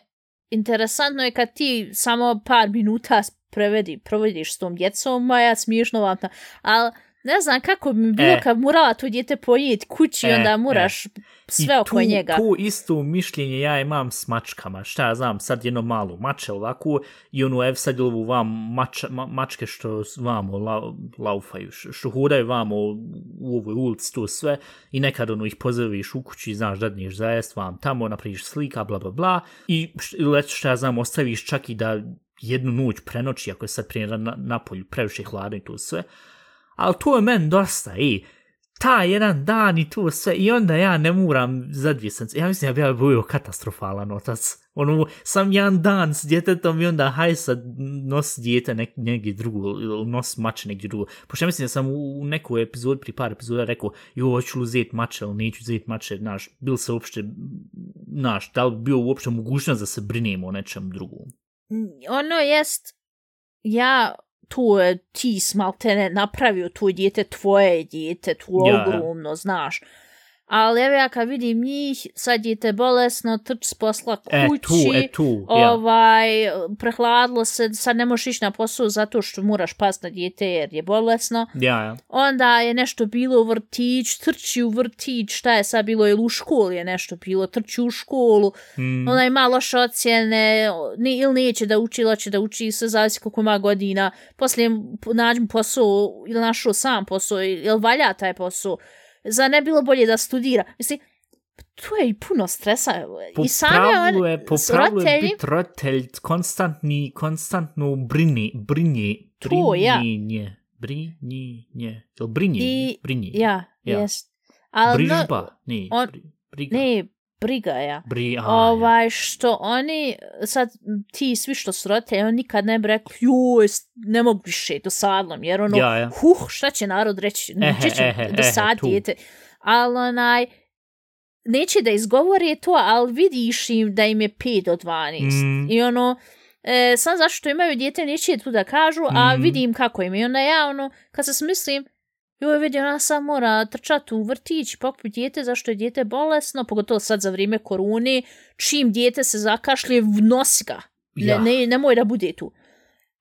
interesantno je kad ti samo par minuta prevedi, provediš s tom djecom, maja smiješno vam ta, ali ne znam kako bi mi bilo E. kad morala to djete pojeti kući, E, onda e. moraš sve I oko tu, njega. tu isto mišljenje ja imam s mačkama. Šta ja znam, sad jedno malu mače ovako i ono, ev sad ovu vam mač, ma, mačke što vamo la, laufaju, što hodaju vamo u ovoj ulici, to sve i nekad ono ih pozdraviš u kući, znaš, dadneš za jest vam tamo, napraviš slika, bla, bla, bla i eto šta ja znam, ostaviš čak i da jednu noć prenoći, ako je sad primjer na, napolju previše hladno i to sve, ali to je men dosta, i ta jedan dan i to sve, i onda ja ne moram za dvije sence. Ja mislim ja bi ja bio katastrofalan otac. Ono, sam jedan dan s djetetom i onda haj sad nos djete nek, negdje drugo, ili nos mače negdje drugo. Pošto ja mislim da sam u, u nekoj epizodi, pri par epizoda rekao, jo, hoću li uzeti mače, ili neću uzeti mače, znaš, bil se uopšte, znaš, da li bio uopšte mogućnost da se brinemo o nečem drugom. ono jest, ja tu je ti smaltene napravio tu dijete, tvoje dijete, tu Ja, ja. ogromno, znaš. Ali evo ja kad vidim njih, sad dijete bolesno, trč s posla E, kući, tu, e, tu, ja. ovaj, prehladilo se, sad ne možeš ići na posao zato što moraš pas na dijete jer je bolesno. Ja, ja. Onda je nešto bilo u vrtić, trči u vrtić, šta je sad bilo, ili u školi je nešto bilo, trči u školu, Mm, ona ima loše ocjene, ne, ili neće da uči, ili hoće da uči, sve zavisi koliko ima godina, poslije nađem posao, ili našao sam posao, ili valja taj posao, za ne bilo bolje da studira. Mislim, tu je i puno stresa. po I same pravilu on, je, po pravilu je biti roditelj konstantni, konstantno brini, brinje, ja. brinjenje, brinjenje, jel brinjenje, brinjenje, ja, Ja. jest. No, brižba, ne, on- ne, briga ja. bri, a, ja. ovaj, što oni, sad ti svi što su roditelji, oni nikad ne bi rekli, joj, ne mogu više, dosadno mi, jer ono, Ja, ja. huh, šta će narod reći, neće će dosad ehe, tu. dijete. Ali onaj, neće da izgovori to, ali vidiš im da im je 5 do 12. Mm. I ono, e, sam zašto imaju dijete, neće tu da kažu, a Mm. vidim kako im. je. I onda ja, ono, kad se smislim, joj vidi, ona sam mora trčati u vrtić, pokupiti dijete, zašto je dijete bolesno, pogotovo sad za vrijeme korune, čim dijete se zakašlje, nosi ga. Ne, Ja. ne, nemoj da bude tu.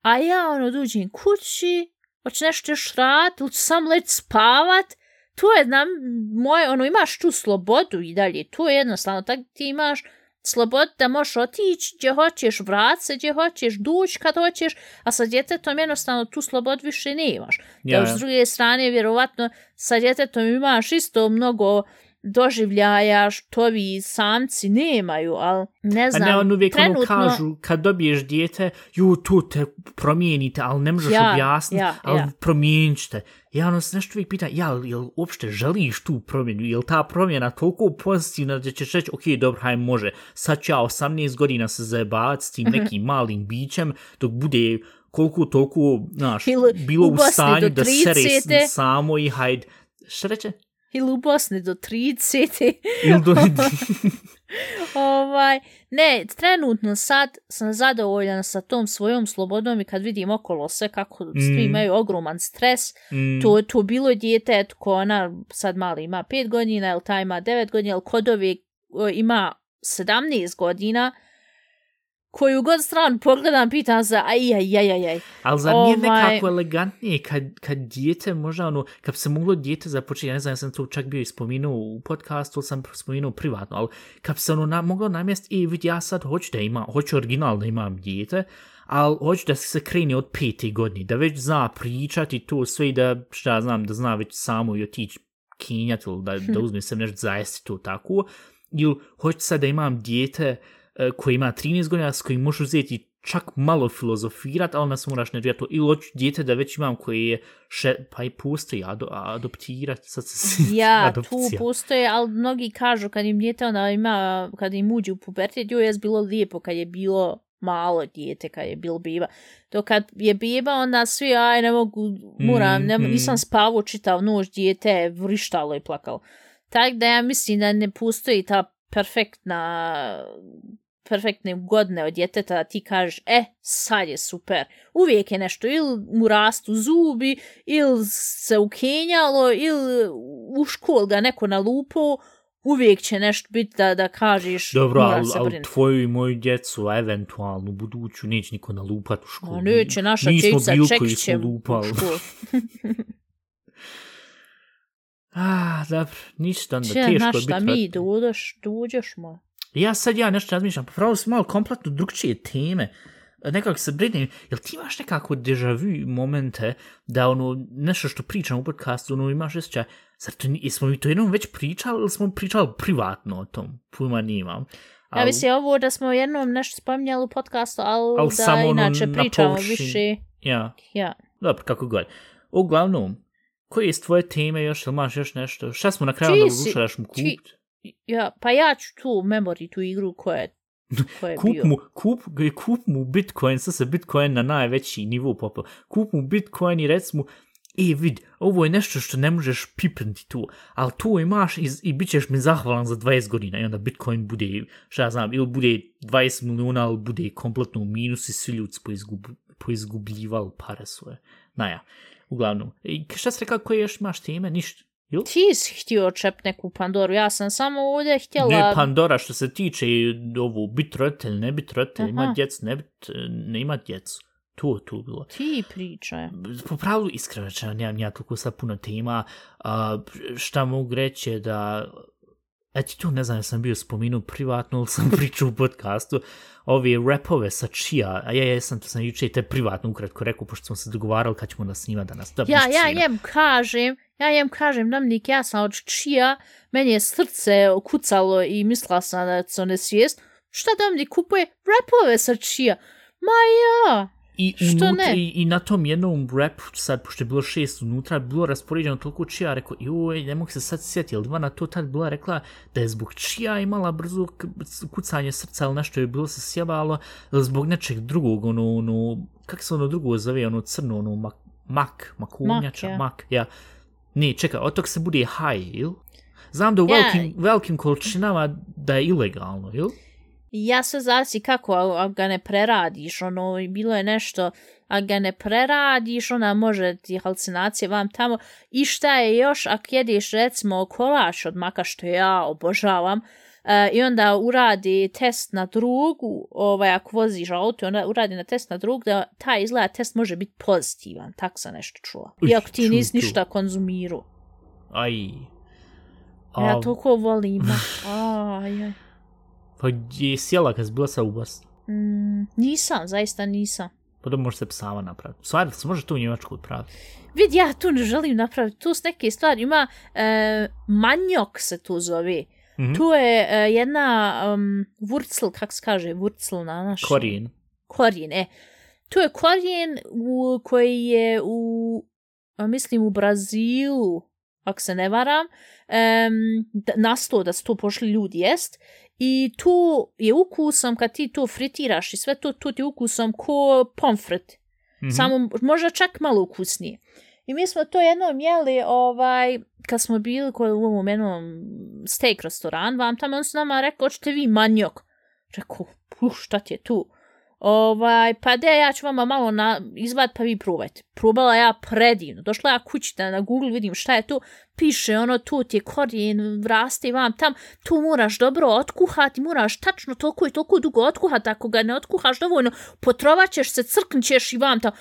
A ja, ono, dođem kući, hoću nešto još raditi, ili sam leći spavat, to je nam, moje, ono, imaš tu slobodu i dalje, to je jednostavno, tako ti imaš slobodu da možeš otići gdje hoćeš, vrat se gdje hoćeš, duć kad hoćeš, a sa djetetom jednostavno tu slobodu više nemaš. Ja, Da, ja. s druge strane, vjerovatno, sa djetetom imaš isto mnogo doživljaja što vi samci nemaju, ali ne A znam, ne, on uvijek trenutno... ono kažu, kad dobiješ dijete, ju, tu te promijenite, ali ne možeš Ja, objasniti, ja, ali ja. promijenit ćete. Ja ono se nešto uvijek pita, ja, jel uopšte želiš tu promjenu, jel ta promjena toliko pozitivna da ćeš reći, ok, dobro, haj može, sad ću ja 18 godina se zajebavati s tim Mhm. nekim malim bićem, dok bude koliko toliko, znaš, bilo u u stanju da sere 30. s- samo i hajde, šta reče? Ili u Bosni do 30. Ili do... ovaj, ne, trenutno sad sam zadovoljan sa tom svojom slobodom i kad vidim okolo sve kako svi Mm. imaju ogroman stres, Mm, to, to bilo je dijete, eto, ko ona sad mali ima 5 godina, ili ta ima 9 godina, ili kod ove o, ima 17 godina, koju god stranu pogledam, pitam se, aj, aj, aj, aj, aj. Ali zar nije Ovaj- nekako elegantnije kad, kad dijete možda ono, kad se moglo dijete započeti, ja ne znam, ja sam to čak bio ispominuo u podcastu, sam spominuo privatno, ali kad se ono na, moglo namjesti, i vidi, ja sad hoću da imam, hoću original da imam dijete, ali hoću da se kreni od peti godini, da već zna pričati to sve i da, šta znam, da zna već samo i otići kinjati ili da, da uzme se nešto zajesti to tako, ili hoću sad da imam dijete koji ima 13 godina s kojim možeš uzeti čak malo filozofirat, ali nas moraš ne to. Ili hoću dijete da već imam koji je še, pa i postoji ado, adoptirat, sad se Ja, tu adopcija. postoje, ali mnogi kažu kad im djete ona ima, kad im uđe u pubertet, joj je bilo lijepo kad je bilo malo dijete, kad je bilo biva. To kad je biva, onda svi, aj, ne mogu, moram, ne, Mm, mm. nisam spavao čitav noć, dijete je vrištalo i plakalo. Tako da ja mislim da ne postoji ta perfektna perfektne godine od djeteta ti kažeš, e, sad je super. Uvijek je nešto, ili mu rastu zubi, ili se ukenjalo, ili u škol ga neko nalupo, uvijek će nešto biti da, da kažeš, Dobro, ali, brinuti. tvoju i moju djecu, a eventualno buduću, neće niko nalupat u školu. Ma neće, naša Mi smo čečica bili čekit koji će smo u školu. Ah, dobro, ništa, onda Če, teško je biti šta mi roditelj. dođeš, dođeš moj. Ja sad ja nešto razmišljam, pa pravo su malo kompletno drugčije teme. Nekako se brinem, jel ti imaš nekako deja vu momente da ono, nešto što pričam u podcastu, ono imaš osjećaj, zar to, jesmo mi to jednom već pričali ili smo pričali privatno o tom? Pojma nimam. Ja Al- mislim ovo da smo jednom nešto spominjali u podcastu, ali Al da samo ono inače na pričamo više. Ja, Ja. dobro, kako god. Uglavnom, koje su tvoje teme još, ili imaš još nešto? Šta smo na kraju onda odlučili da ćemo ti- kupiti? Ja, pa ja ću tu memory, tu igru koja je, Kup bio. mu, kup, kup mu Bitcoin, sad se Bitcoin na najveći nivo popao. Kup mu Bitcoin i rec mu, e vid, ovo je nešto što ne možeš pipnuti tu, ali to imaš i, i bit ćeš mi zahvalan za 20 godina i onda Bitcoin bude, šta ja znam, ili bude 20 milijuna, ili bude kompletno u minus i svi ljudi poizgub, poizgubljivali pare svoje. Naja, uglavnom. I šta si rekao, koje još imaš teme? Ništa. Jel? Ti si htio čep neku Pandoru, ja sam samo ovdje htjela... Ne Pandora što se tiče ovo bit roditelj, ne bit roditelj, ima djecu, ne, bit, ne ima djecu. To je tu bilo. Ti pričaj. Po pravilu iskreno rečeno, nemam ja toliko sad puno tema. A, šta mogu reći da Eto, tu ne znam, jesam bio spomenuo privatno ili sam pričao u podcastu, ove rapove sa čija, a ja jesam, to sam juče te privatno ukratko rekao, pošto smo se dogovarali kad ćemo da snima danas. Da, Ja, ja sigurno. jem kažem, ja jem kažem, Dominik, ja sam od čija, meni je srce kucalo i mislila sam da to nesvijest. Šta Dominik kupuje? Rapove sa čija. Ma ja. I, Što unutra, ne? I, I na tom jednom rapu, sad, pošto je bilo šest unutra, bilo raspoređeno toliko čija, rekao, joj, ne mogu se sad sjetiti, ali Ivana to tad bila rekla da je zbog čija imala brzo kucanje srca, ali nešto je bilo se sjebalo, zbog nečeg drugog, ono, ono, kako se ono drugo zove, ono crno, ono, mak, mak makunjača, Mak, ja. mak, ja. Ne, čekaj, od tog se bude high, il? Znam da u Ja. velikim, velikim količinama da je ilegalno, il? Ja sve zavisi kako, a- ako ga ne preradiš, ono, bilo je nešto, ako ga ne preradiš, ona može ti halucinacije vam tamo, i šta je još, ako jedeš, recimo, kolač od maka, što ja obožavam, e, i onda uradi test na drugu, ovaj, ako voziš auto, onda uradi na test na drug, da taj izgleda test može biti pozitivan, tak sam nešto čula. Iako ti nisi ništa konzumirao. Aj. Ja A, toliko volim. Aj, aj. Pa je sjela kad si bila sa ubas? Mm, nisam, zaista nisam. Pa da može se psama napraviti. Stvari, se može to u Njemačku odpraviti. Vid, ja tu ne želim napraviti. Tu su neke stvari. Ima e, manjok se tu zove. Mhm. Tu je e, jedna um, wurzel, kak se kaže, wurzel na našem. Korijen. Korijen, e. Tu je korijen u, koji je u, mislim, u Brazilu, ako se ne varam, um, nastao da su to pošli ljudi jest. I tu je ukusom, kad ti to fritiraš i sve to, tu ti ukusom ko pomfrit. Mhm. Samo možda čak malo ukusnije. I mi smo to jednom jeli, ovaj, kad smo bili kod u ovom jednom steak restoran, vam tamo on su nama rekao, hoćete vi manjok? Rekao, puh, šta ti je tu? Ovaj, pa de, ja ću vama malo na, izvad, pa vi probajte. Probala ja predivno. Došla ja kući da na Google vidim šta je to. Piše ono, tu ti je korijen, raste vam tam. Tu moraš dobro otkuhati, moraš tačno toliko i toliko dugo otkuhati. Ako ga ne otkuhaš dovoljno, potrovaćeš se, crknćeš i vam tam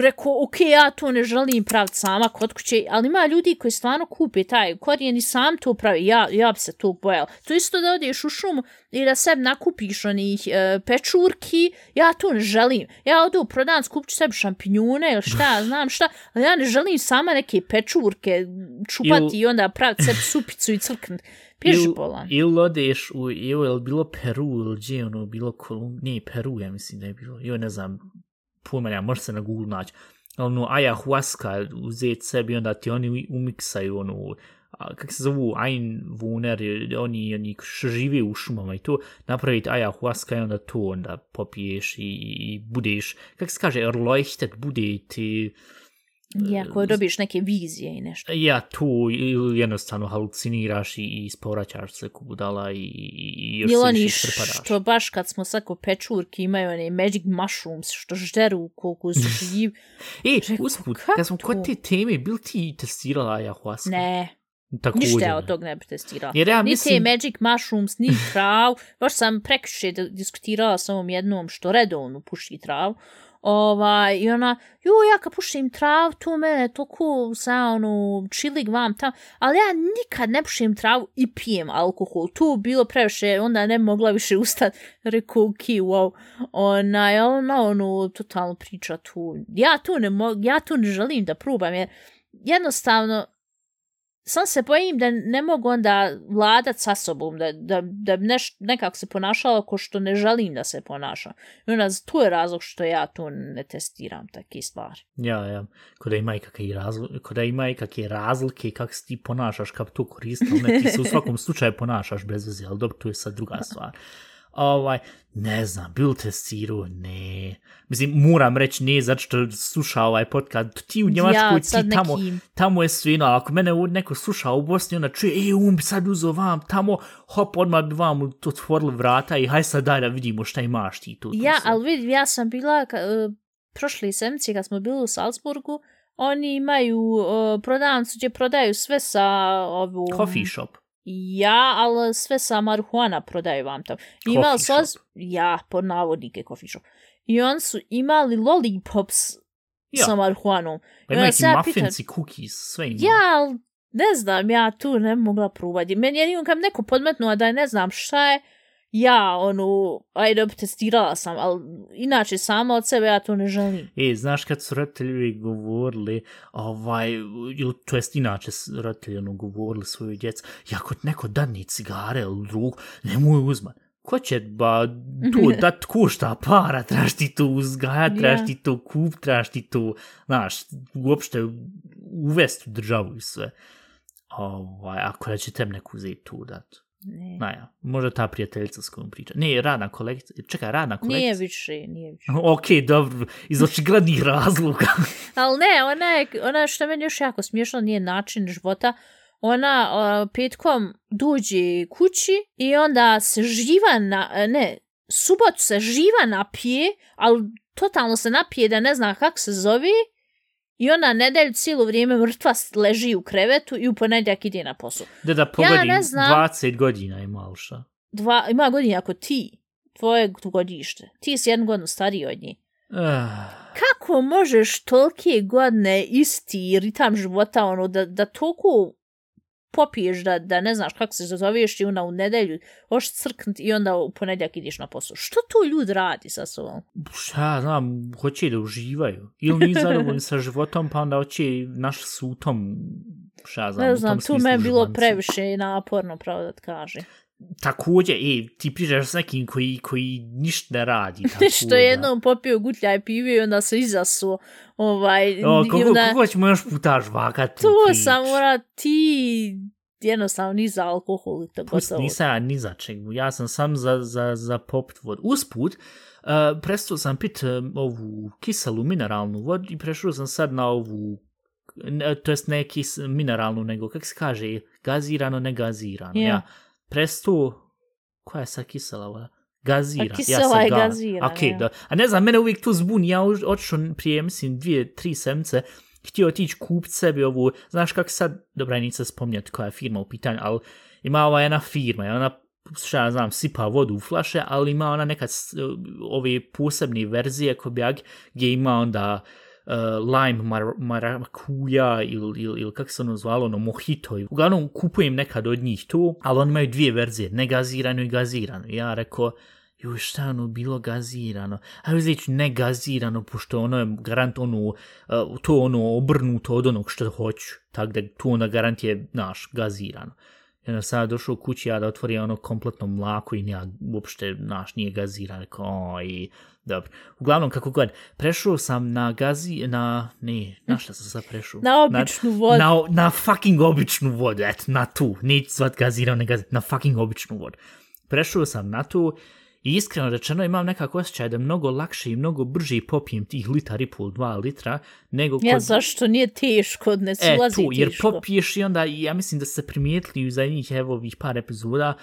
rekao, ok, ja to ne želim praviti sama kod kuće, ali ima ljudi koji stvarno kupe taj korijen i sam to pravi, ja, ja bi se to bojala. To isto da odeš u šumu i da sebi nakupiš onih e, pečurki, ja to ne želim. Ja odu u prodan, skupću sebi šampinjune ili šta, znam šta, ali ja ne želim sama neke pečurke čupati il, i onda praviti sebi supicu i crknuti. Piši bolan. Ili odeš u, ili bilo Peru ili gdje ono, bilo Kolum, nije Peru, ja mislim da je bilo, ili ne znam, pojma može se na Google naći, ono, ayahuasca uzeti sebi, onda ti oni umiksaju, ono, kak se zovu, ein wuner, oni, oni žive u šumama i to, napraviti ayahuasca i onda to onda popiješ i, i budeš, kak se kaže, erleuchtet, bude ti, Ja, koje dobiš neke vizije i nešto. Ja, tu jednostavno haluciniraš i, i sporaćaš se ko budala i, i još se više prepadaš. što baš kad smo sad ko pečurki imaju one magic mushrooms što žderu koliko su živ. e, usput, kad smo kod te teme, bil ti testirala ayahuasca? Ne. Također. Ništa od tog ne bi testirala. Jer ja mislim... Ni te magic mushrooms, ni trav. baš sam prekriše diskutirala sa ovom jednom što redovno puši trav. Ovaj, I ona, ju, ja kad pušim trav, tu mene toliko sa onu čilig vam tam, ali ja nikad ne pušim travu i pijem alkohol. Tu bilo previše, onda ne mogla više ustati. rekao ki, wow. Ona, je ona, ono, totalno priča tu. Ja tu ne mogu, ja tu ne želim da probam, jer jednostavno, sam se bojim da ne mogu onda vladat sa sobom, da, da, da neš, nekako se ponašala ko što ne želim da se ponaša. I onda, tu je razlog što ja tu ne testiram takve stvari. Ja, ja. Kod da ima i kakve razlike, kod da ima i kakve razlike kako se ti ponašaš, kako to koristi, ne ti se u svakom slučaju ponašaš bez veze, ali dobro, tu je sad druga stvar ovaj, ne znam, bil testirao, ne. Mislim, moram reći ne, zato što sluša ovaj podcast, ti u Njemačkoj, ja, ti tamo, tamo je svino, ako mene neko sluša u Bosni, onda čuje, e, um sad uzo vam, tamo, hop, odmah bi vam otvorili vrata i haj sad daj da vidimo šta imaš ti tu. Ja, ali vidim, ja sam bila, ka, uh, prošli semci kad smo bili u Salzburgu, oni imaju uh, prodavnicu gdje prodaju sve sa ovu... Coffee shop. Ja, ali sve sa marihuana prodaju vam tam. Imali su Ja, po navodnike coffee shop. I on su imali lollipops ja. sa marihuanom. Pa imaju ti muffinci, cookies, sve ima. Ja, ne znam, ja tu ne mogla probati. Meni je nijem kam neko podmetnuo da je ne znam šta je, ja, ono, ajde, testirala sam, ali inače samo od sebe ja to ne želim. E, znaš kad su roditelji govorili, ovaj, ili to jest inače roditelji ono, govorili svoju djecu, jako neko dadni cigare ili drug, nemoj uzman. Ko će ba tu dat kušta para, trebaš ti tu uzgajat, trebaš ti tu kup, trebaš ti tu, znaš, uopšte uvesti u državu i sve. Ovaj, ako da će tem neku uzeti tu datu. Ne. Na ja, možda ta prijateljica s kojom priča. Ne, radna kolekcija. Čekaj, radna kolekcija. Nije više, nije više. ok, dobro, iz očiglednih razloga. Ali ne, ona, je, ona što meni još jako smiješno, nije način života. Ona uh, petkom duđe kući i onda se živa na, ne, subotu se živa napije, ali totalno se napije da ne zna kako se zove I ona nedelju cijelo vrijeme mrtva leži u krevetu i u ponedjak ide na posao. Da, da, pogodi, ja znam, 20 godina ima uša. Dva, ima godina ako ti, tvoje godište. Ti si jednu godinu stariji od njih. Uh. Kako možeš tolike godine isti ritam života, ono, da, da toliko popiješ da, da ne znaš kako se zazoveš i onda u nedelju hoš crknut i onda u ponedjak ideš na posao. Što to ljud radi sa sobom? Šta, znam, hoće da uživaju. Ili ni zadovoljni sa životom, pa onda hoće naš sutom, šta znam, Ne znam, tu me je bilo previše naporno, pravo da ti kaže također, e, ti pričaš s nekim koji, koji ništa ne radi. Što je jednom popio gutljaj pive i onda se izasuo. Ovaj, o, koliko, onda... koliko ćemo još puta žvakati? To prič. sam mora ti jednostavno ni za alkohol. To Pust, nisam ja ni za čeg. Ja sam sam za, za, za popit vodu. Usput, uh, prestao sam pit um, ovu kiselu mineralnu vodu i prešao sam sad na ovu to jest ne kis, mineralnu, nego, kak se kaže, gazirano, ne gazirano. Yeah. Ja prestu, koja je sad kisela voda? Gaziran. A kisela je gaziran, Ok, ja. da. A ne znam, mene uvijek to zbuni. Ja otišao prije, mislim, dvije, tri semce, htio otići kupiti sebi ovu, znaš kako sad, dobra, nisam spominjati koja je firma u pitanju, ali ima ova jedna firma, ona šta ja znam, sipa vodu u flaše, ali ima ona nekad ove posebne verzije kobjag, gdje ima onda uh, Uh, lime mar marakuja ili, ili, ili kako se ono zvalo, ono mojito. Uglavnom kupujem nekad od njih to, ali oni imaju dvije verzije, negazirano i gazirano. Ja rekao, ju šta ono bilo gazirano, a uzet ću negazirano, pošto ono je garant ono, uh, to ono obrnuto od onog što hoću, tako da tu onda garant je, naš, gazirano. I onda sad došao kući ja da otvori ono kompletno mlako i ja uopšte, naš, nije gaziran, rekao, oj, dobro. Uglavnom, kako god, prešao sam na gazi, na, ne, na šta sam sad prešao? Na običnu vodu. Na, na fucking običnu vodu, et, na tu, neću zvat gazirano, ne gazirano, na fucking običnu vodu. Prešao sam na tu i iskreno rečeno imam nekako osjećaj da mnogo lakše i mnogo brže popijem tih litar i pol, dva litra, nego kod... Ja, zašto nije teško, ne E, sulazi tu, jer teško. popiješ i onda, ja mislim da ste primijetili u zadnjih evo ovih par epizoda,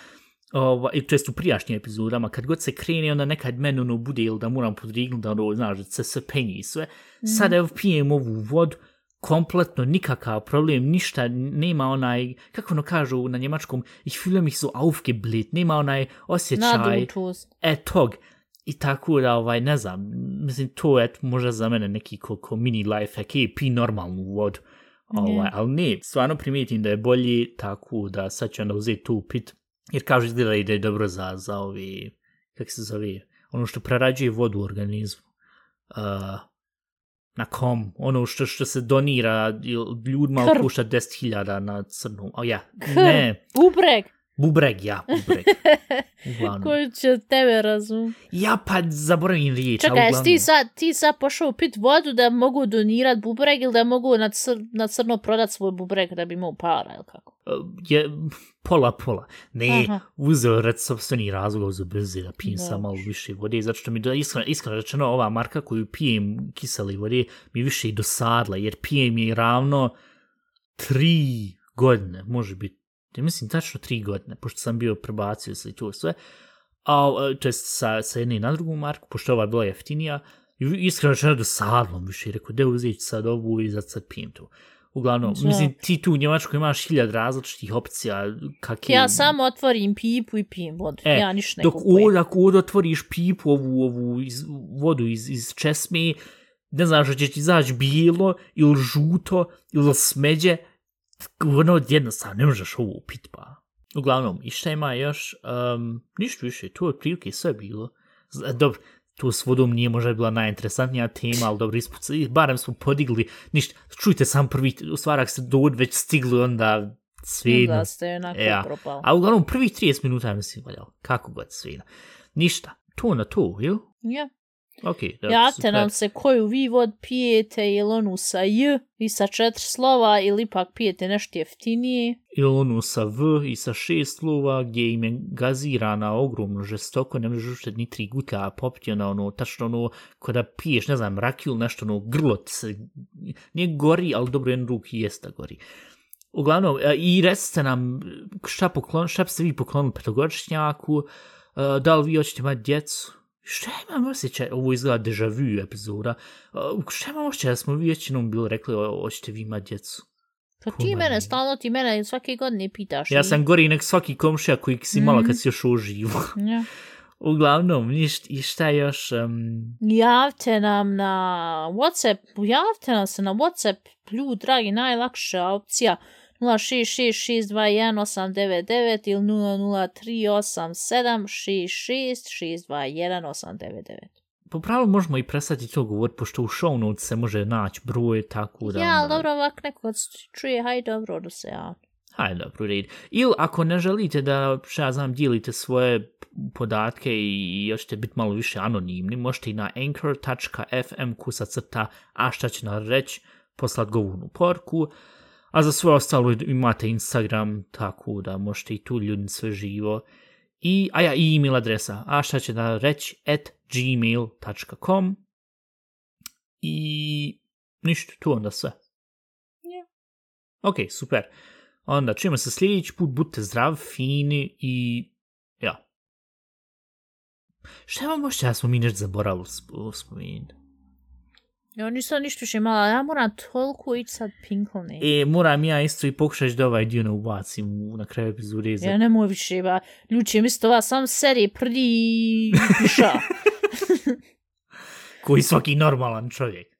Ova, i to jest u prijašnjim epizodama, kad god se krene, onda nekad meni ono bude ili da moram podrignuti da ono, znaš, da se se penji i sve. Sad evo pijem ovu vodu, kompletno nikakav problem, ništa, nema onaj, kako ono kažu na njemačkom, ich fühle mich so aufgebläht, nema onaj osjećaj, e, tog. I tako da, ovaj, ne znam, mislim, to je možda za mene neki ko, ko mini life hack, je, pi normalnu vodu. Ovaj, ali ne, stvarno primijetim da je bolji tako da sad ću onda uzeti tu pit, jer kažu izgleda i da je dobro za, za ovi, kako se zove, ono što prerađuje vodu u organizmu. Uh, na kom, ono što, što se donira ljudima Krv. otpušta 10.000 na crnu. O ja, Krv. ne, Bubreg. Bubreg, ja, bubreg. Uglavnom. Koji će tebe razum. Ja pa zaboravim riječ, Čekaj, ti sad, ti sad pošao pit vodu da mogu donirat bubreg ili da mogu na, cr, na crno prodat svoj bubreg da bi imao para ili kako? je pola pola. Ne, Aha. uzeo red sobstveni razlog za brze da pijem Dobro. sam malo više vode, zato što mi do, iskreno, iskreno rečeno ova marka koju pijem kisele vode mi više i dosadla, jer pijem je ravno tri godine, može biti, ja mislim tačno tri godine, pošto sam bio prebacio se i to sve, a, to jest sa, sa jedne na drugu marku, pošto ova je bila jeftinija, i iskreno rečeno dosadlo mi više, rekao, da uzeti sad ovu i pijem tu. Uglavnom, Da. mislim, ti tu u Njemačkoj imaš hiljad različitih opcija, kak je... Ja samo otvorim pipu i pijem vodu. E, ja ništa ne dok kupujem. ako ovdje otvoriš pipu, ovu, ovu iz, vodu iz, iz česme, ne znaš, će ti izaći bijelo, ili žuto, ili smeđe, ono jednostavno, ne možeš ovo pit, pa. Uglavnom, i šta ima još? Um, ništa više, to je otprilike sve bilo. Z- Dobro, to s vodom nije možda bila najinteresantnija tema, ali dobro, ispuc- barem smo podigli, ništa, čujte sam prvi, u stvari, ako ste do ovdje već stigli, onda svejedno. Da ste onako Ja. propali. A uglavnom prvih 30 minuta mislim valjao. Kako god svina. Ništa. To na to, jel? Ja. Ok. Da, Javte super. nam se koju vi vod pijete, ili onu sa j i sa četiri slova, ili ipak pijete nešto jeftinije. Ili onu sa V i sa šest slova gdje im je gazirana ogromno žestoko, ne možeš ušte ni tri gutlja popiti ona ono, tačno ono, ko da piješ, ne znam, rakiju ili nešto, ono, grlo ti se, nije gori, ali dobro, jedan ruk i jest da gori. Uglavnom, e, i recite nam šta, poklon, šta ste vi poklonili petogodišnjaku, e, da li vi hoćete imati djecu, Šta imam osjećaj, ovo izgleda deja vu epizoda, šta imam osjećaj da smo vi većinom bili rekli, hoćete vi imati djecu? Pa ti mene, stalno ti mene svake godine pitaš. Ja i- sam gori nek svaki komšija koji si imala Mhm. kad si još uživo. Ja. Uglavnom, i šta još... Um, Javte nam na Whatsapp, javte nam se na Whatsapp, ljud, dragi, najlakša opcija 0666218899 ili 00387666218899. po pravilu možemo i prestati to govoriti, pošto u show notes se može naći broj, tako da... Ja, dobro, ovak neko čuje, haj dobro da se ja. Hajde, dobro, red. Ili ako ne želite da, šta ja znam, dijelite svoje podatke i hoćete biti malo više anonimni, možete i na anchor.fm kusa crta, a šta će nam reći, poslat govornu porku. A za sve ostalo imate Instagram, tako da možete i tu ljudi sve živo. I, a ja, i email adresa, a šta će nam reći, at gmail.com. I ništa, tu onda sve. Ja. Ok, super. Onda čujemo se sljedeći put, budite zdrav, fini i ja. Šta vam možete, ja smo mi nešto zaboravili sp- spomenuti? Ja nisam ništa više imala, ja moram toliko ići sad pinklne. E, moram ja isto i pokušati da ovaj dio ne ubacim u- na kraju epizode. za- Ja ne mogu više, ba. Ljudi će misliti ova sam serije prdi piša. Koji svaki normalan čovjek.